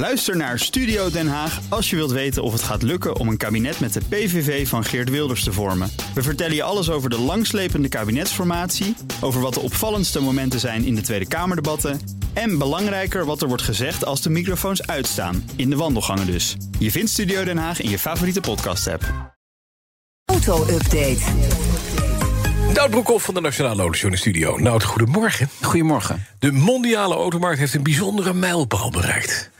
Luister naar Studio Den Haag als je wilt weten of het gaat lukken om een kabinet met de PVV van Geert Wilders te vormen. We vertellen je alles over de langslepende kabinetsformatie, over wat de opvallendste momenten zijn in de Tweede Kamerdebatten en belangrijker wat er wordt gezegd als de microfoons uitstaan, in de wandelgangen dus. Je vindt Studio Den Haag in je favoriete podcast-app. Auto-update. Nout Broekhoff van de Nationale Autoshow studio. Nout, goedemorgen. Goedemorgen. De mondiale automarkt heeft een bijzondere mijlpaal bereikt.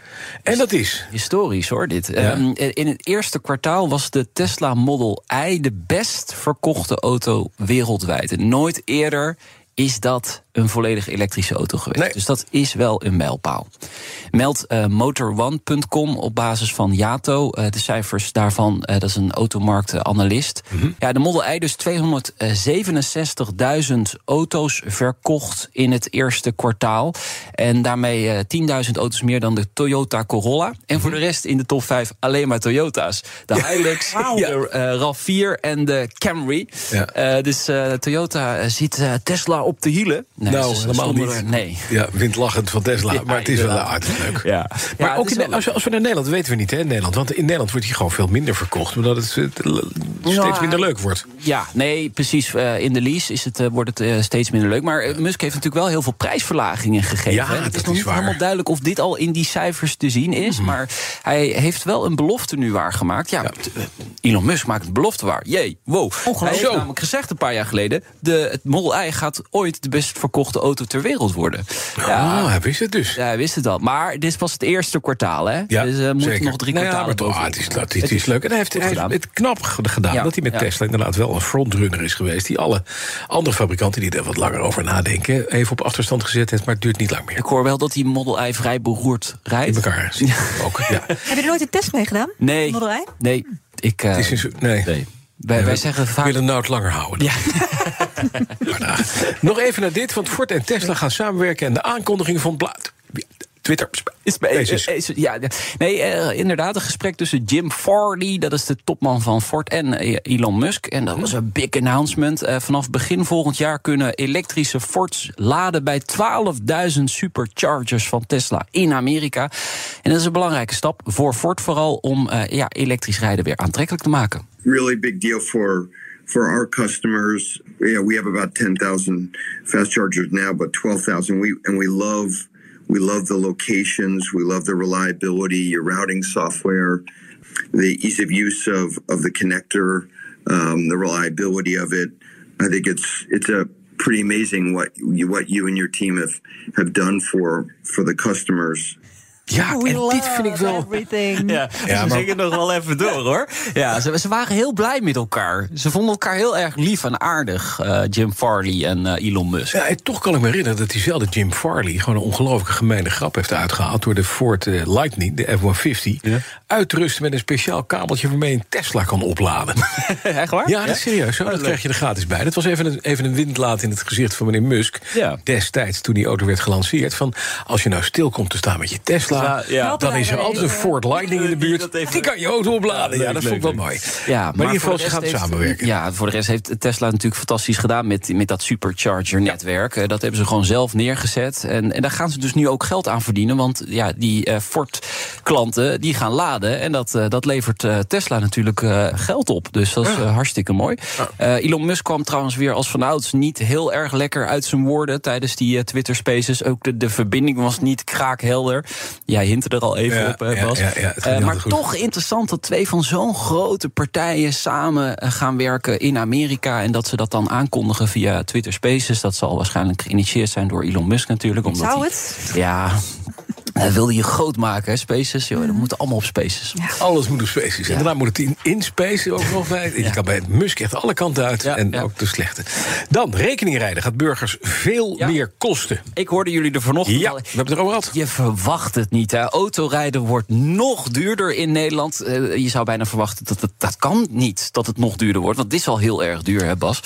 En dat is? Historisch hoor, dit. Ehm, in het eerste kwartaal was de Tesla Model I de best verkochte auto wereldwijd. En nooit eerder is dat een volledig elektrische auto geweest. Dus dat is wel een mijlpaal. Meldt uh, Motor1.com op basis van Yato. Uh, de cijfers daarvan, uh, dat is een automarktanalist. Mm -hmm. Ja, de Model I dus 267.000 auto's verkocht in het eerste kwartaal. En daarmee 10.000 auto's meer dan de Toyota Corolla. En mm -hmm. voor de rest in de top 5 alleen maar Toyota's. De. Hilux, de RAV4 en de Camry. Ja. dus Toyota ziet Tesla op de hielen. Nee, nou, helemaal niet. Nee. Ja, windlachend van Tesla, ja, maar het is wel aardig leuk. Ja. Maar ja, ook in, als, we, als we naar Nederland, weten we niet, hè, in Nederland. Want in Nederland wordt hij gewoon veel minder verkocht... omdat het, steeds minder leuk wordt. Ja, nee, precies. Uh, in de lease is het, uh, wordt het uh, steeds minder leuk. Maar Musk heeft natuurlijk wel heel veel prijsverlagingen gegeven. Ja, het is nog niet helemaal duidelijk of dit al in die cijfers te zien is. Mm. Maar hij heeft wel een belofte nu waargemaakt. Ja, ja. Elon Musk maakt een belofte waar. Jee, wow. Hij heeft namelijk gezegd een paar jaar geleden... De, het Model I gaat ooit de best verkochte auto ter wereld worden. Ja, oh, hij wist het dus. Ja, hij wist het al. Maar dit is pas het eerste kwartaal, hè? Ja, dus uh, moeten nog drie nou kwartalen ja, maar, oh, het, is, het, is, het is leuk. En hij heeft, hij heeft het knap gedaan ja, dat hij met ja. Tesla inderdaad wel een frontrunner is geweest... die alle andere fabrikanten die er wat langer over nadenken... even op achterstand gezet heeft, maar het duurt niet lang meer. Ik hoor wel dat die Model I vrij beroerd rijdt. In elkaar ja. ook, ja. Heb je er nooit een test mee gedaan? Nee. Model I? Nee. Ik, uh, het is een, nee. nee. Wij, ja, wij zeggen vaak... willen nou het langer houden. Ja. maar, nou, nog even naar dit, want Ford en Tesla gaan samenwerken... en de aankondiging van Blaad. Twitter. Is, ja, nee, uh, inderdaad, een gesprek tussen Jim Farley, dat is de topman van Ford, en uh, Elon Musk. En dat was een big announcement. Uh, vanaf begin volgend jaar kunnen elektrische Fords laden bij 12.000 superchargers van Tesla in Amerika. En dat is een belangrijke stap voor Ford, vooral om ja, elektrisch rijden weer aantrekkelijk te maken. Really big deal for. for our customers. Yeah, we have about 10,000 fast chargers now, but 12,000 we and we love we love the locations, we love the reliability, your routing software, the ease of use of of the connector, um, the reliability of it. I think it's it's a pretty amazing what you, what you and your team have have done for for the customers. Ja, We en dit vind ik wel. Everything. Ja, Ja, ze maar- zingen nog wel even door hoor. Ja, ze, ze waren heel blij met elkaar. Ze vonden elkaar heel erg lief en aardig, eh, Jim Farley en eh, Elon Musk. Ja, en toch kan ik me herinneren dat diezelfde Jim Farley... gewoon een ongelooflijke gemeene grap heeft uitgehaald... door de Ford eh, Lightning, de F-150... uit te rusten met een speciaal kabeltje... waarmee je een Tesla kan opladen. Echt waar? Ja, dat is serieus. Zo, dat krijg je er gratis bij. Dat was even een, even een windlaat in het gezicht van meneer Musk... Ja. destijds toen die auto werd gelanceerd... van als je nou stil komt te staan met je Tesla... Ja, ja. dan is er altijd een Ford Lightning in de buurt... die kan je auto opladen. Ja, dat vond ik wel mooi. Ja, maar, in ieder geval, voor ze de gaan rest heeft- samenwerken. Ja, voor de rest heeft Tesla natuurlijk fantastisch gedaan met, met dat supercharger-netwerk. Eh, Dat hebben ze gewoon zelf neergezet. En, en daar gaan ze dus nu ook geld aan verdienen. Want ja, die eh, Ford-klanten die gaan laden. En dat, eh, dat levert eh, Tesla natuurlijk eh, geld op. Dus dat is hartstikke mooi. Eh, Elon Musk kwam trouwens weer als vanouds niet heel erg lekker uit zijn woorden tijdens die Twitter Spaces. Ook de, de verbinding was niet kraakhelder. Jij hintte er al even Ja, op, eh, ja, Bas. ja, Eh, niet maar toch interessant dat twee van zo'n grote partijen samen eh, gaan werken in Amerika. En dat ze dat dan aankondigen via Twitter Spaces. Dat zal waarschijnlijk geïnitieerd zijn door Elon Musk natuurlijk. Omdat Zou hij- het? Ja. Hij wilde je groot maken, hè, Spaces. Joh, dat moet allemaal op Spaces. Alles moet op Spaces. En daarna moet het in, in Space ook nog bij. Je kan bij Musk echt alle kanten uit. Ja, en ja. ook de slechte. Dan, rekeningrijden gaat burgers veel Ja. meer kosten. Ik hoorde jullie er vanochtend Ja, al- we hebben het erover gehad. Je verwacht het niet. Hè. Autorijden wordt nog duurder in Nederland. Eh, je zou bijna verwachten dat het, dat kan niet dat het nog duurder wordt. Want het is al heel erg duur, hè Bas.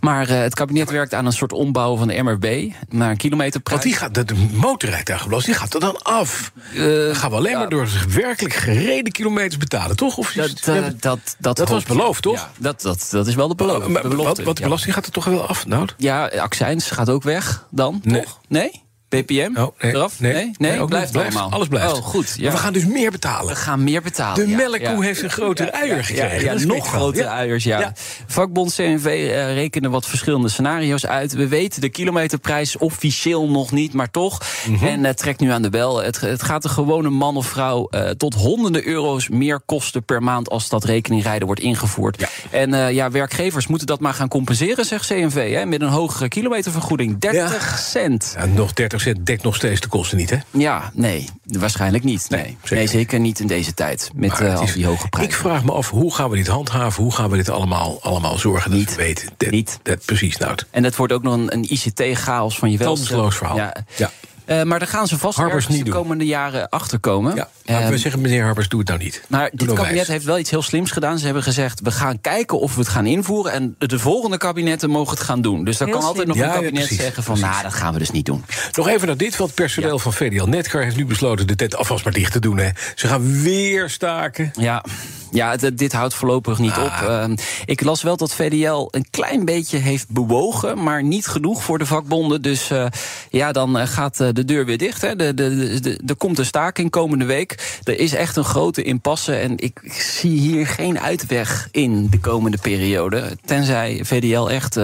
Maar eh, het kabinet werkt aan een soort ombouw van de MRB naar een kilometerprijs. Want die gaat, de, de motorrijtuigenbelasting die gaat er dan af. Dan gaan we alleen ja. maar door werkelijk gereden kilometers betalen, toch? Of Dat, eh, dat, dat, dat was beloofd, toch? Ja, dat, dat, dat is wel de, beloof, belofte. wat de belasting gaat er toch wel af, nou? Ja, accijns gaat ook weg dan, Nee. toch? Nee? BPM? Oh, nee, eraf? nee, nee, nee, ook blijft allemaal. Alles blijft. Oh, goed. Ja. Maar we gaan dus meer betalen. We gaan meer betalen. De ja, melkkoe ja. heeft een grotere uier gekregen. Ja, nog grotere Ja. uiers, ja. Vakbond CNV eh, rekenen wat verschillende scenario's uit. We weten de kilometerprijs officieel nog niet, maar toch. Mhm. En eh, trekt nu aan de bel. Het, het gaat de gewone man of vrouw eh, tot honderden euro's meer kosten per maand... als dat rekeningrijden wordt ingevoerd. En ja, werkgevers moeten dat maar gaan compenseren, zegt CNV. Hè, met een hogere kilometervergoeding. 30 cent. Ja, nog 30 cent dekt nog steeds de kosten niet, hè? Ja, nee, waarschijnlijk niet. Nee, Nee, nee, zeker niet. in deze tijd. Met eh, al die hoge prijzen. Ik vraag me af, hoe gaan we dit handhaven? Hoe gaan we dit allemaal, allemaal zorgen dat Niet. we weten? Dat, Niet. Dat, precies, nou. En het wordt ook nog een, een ICT-chaos van je wel. Kansloos verhaal. Ja. Ja. Eh, maar daar gaan ze vast Harbers niet de doen. komende jaren achter komen. Ja, nou, Ehm, we zeggen, meneer Harbers, doe het nou niet. maar Doe dit nou kabinet wijs. heeft wel iets heel slims gedaan. Ze hebben gezegd, we gaan kijken of we het gaan invoeren... en de volgende kabinetten mogen het gaan doen. Dus dan Heel kan altijd nog een Ja, kabinet precies, zeggen van... nou, dat gaan we dus niet doen. Nog even naar dit, want het personeel van VDL Netcar heeft nu besloten de tent alvast maar dicht te doen. Hè. Ze gaan weer staken. Ja, ja dit houdt voorlopig niet op. Ehm, ik las wel dat VDL een klein beetje heeft bewogen... maar niet genoeg voor de vakbonden. Dus eh, ja, dan eh, gaat eh, de deur weer dicht. Hè. De, de, de, er komt een staking komende week. Er is echt een grote impasse. En ik, ik zie hier geen uitweg in de komende periode. Tenzij VDL echt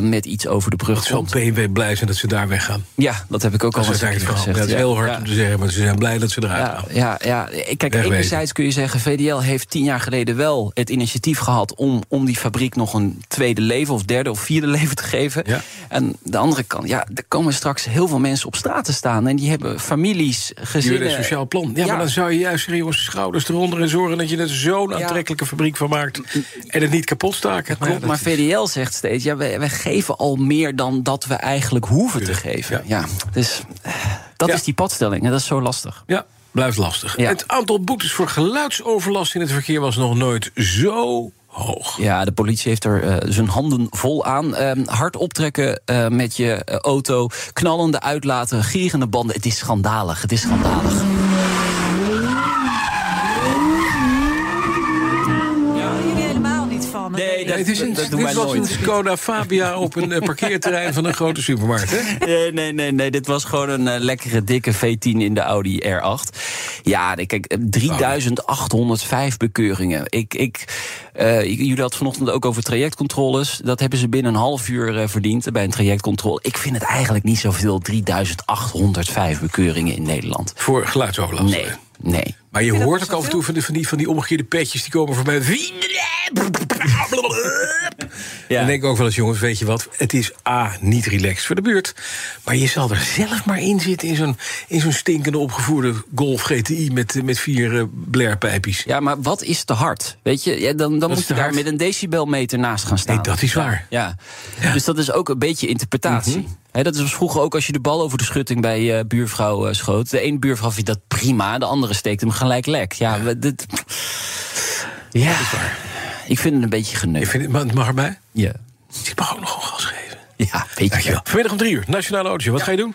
met iets over de brug Het zal komt. BMW blij zijn dat ze daar weggaan. Ja, dat heb ik ook Dat al eens gezegd. Ja, het is heel hard Ja. om te zeggen, maar ze zijn blij dat ze eruit Ja, gaan. ja, ja. Ik- Kijk, Wegwezen. enerzijds kun je zeggen... VDL heeft tien jaar geleden wel het initiatief gehad... om, om die fabriek nog een tweede leven of derde of vierde leven te geven. Ja. En de andere kant, ja, er komen straks heel veel mensen op straat te staan... en die hebben families, gezinnen... een sociaal plan. Ja, Ja. maar dan zou je juist jongens, schouders eronder... en zorgen dat je er zo'n aantrekkelijke fabriek van maakt... en het niet kapot staken. Klopt, maar is- VDL zegt steeds... ja, wij, wij geven al meer dan dat we eigenlijk hoeven te geven. ja. Dus eh, dat is die padstelling en dat is zo lastig. Ja, blijft lastig. Ja. Het aantal boetes voor geluidsoverlast in het verkeer... was nog nooit zo hoog. Ja, de politie heeft er eh, zijn handen vol aan. Ehm, hard optrekken eh, met je eh, auto, knallende uitlaten, gierende banden. Het is schandalig, het is schandalig. Nee, het is een, dat dit was een. Skoda Fabia op een eh, parkeerterrein van een grote supermarkt. Hè? Nee, nee, nee, nee. Dit was gewoon een eh, lekkere, dikke V10 in de Audi R8. Ja, kijk, eh, 3805 bekeuringen. Ik, ik, eh, jullie hadden het vanochtend ook over trajectcontroles. Dat hebben ze binnen een half uur eh, verdiend eh, bij een trajectcontrole. Ik vind het eigenlijk niet zoveel, 3805 bekeuringen in Nederland. Voor geluidsoverlast. Nee, nee. Maar je hoort ook af en toe van die, van, die, van die omgekeerde petjes die komen voorbij. Ja. Dan denk ik ook wel eens, jongens, weet je wat? Het is A, niet relaxed voor de buurt. Maar je zal er zelf maar in zitten in zo'n, in zo'n stinkende opgevoerde Golf GTI met, met vier uh, blairpijpjes. Ja, maar wat is te hard? Weet je, ja, dan, dan is moet je daar hard. met een decibelmeter naast gaan staan. Nee, dat is waar. Ja. Dus dat is ook een beetje interpretatie. Hè, dat was vroeger ook als je de bal over de schutting bij eh buurvrouw eh, schoot. De ene buurvrouw vindt dat prima, de andere steekt hem gelijk lek. Ja, we- dit, ja. ik vind het een beetje Ik geneukt. vind het, maar het mag erbij. Ja. Ik mag ook nog een gas geven. ja, weet je wel. Vanmiddag om drie uur, Nationale Autootje. Wat ga je doen?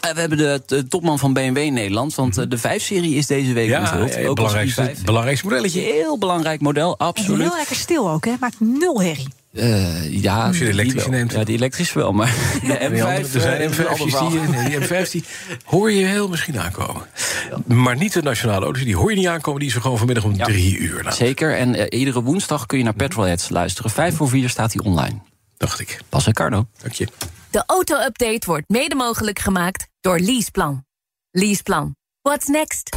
Eh, we hebben de, de topman van BMW in Nederland. Want eh, de 5-serie is deze week Ja, onthuld. ja, ja, ook belangrijkste, i5. belangrijkste modelletje. Heel belangrijk model, En absoluut. heel lekker stil ook, hè? Maakt nul herrie. Eh, ja, Als je de elektrische neemt. Ja, die elektrische wel, maar de Die andere, M5... er zijn eh, is een ander M5's verhaal. die, nee, die M5's die hoor je heel misschien aankomen. Maar niet de nationale auto's, die hoor je niet aankomen. Die is er gewoon vanmiddag om Ja. drie uur. Nou, Zeker, en eh, iedere woensdag kun je naar Petrolheads luisteren. Vijf voor vier staat hij online. dacht ik. Pas en Carno. Dank je. De auto-update wordt mede mogelijk gemaakt door Leaseplan. Leaseplan. What's next?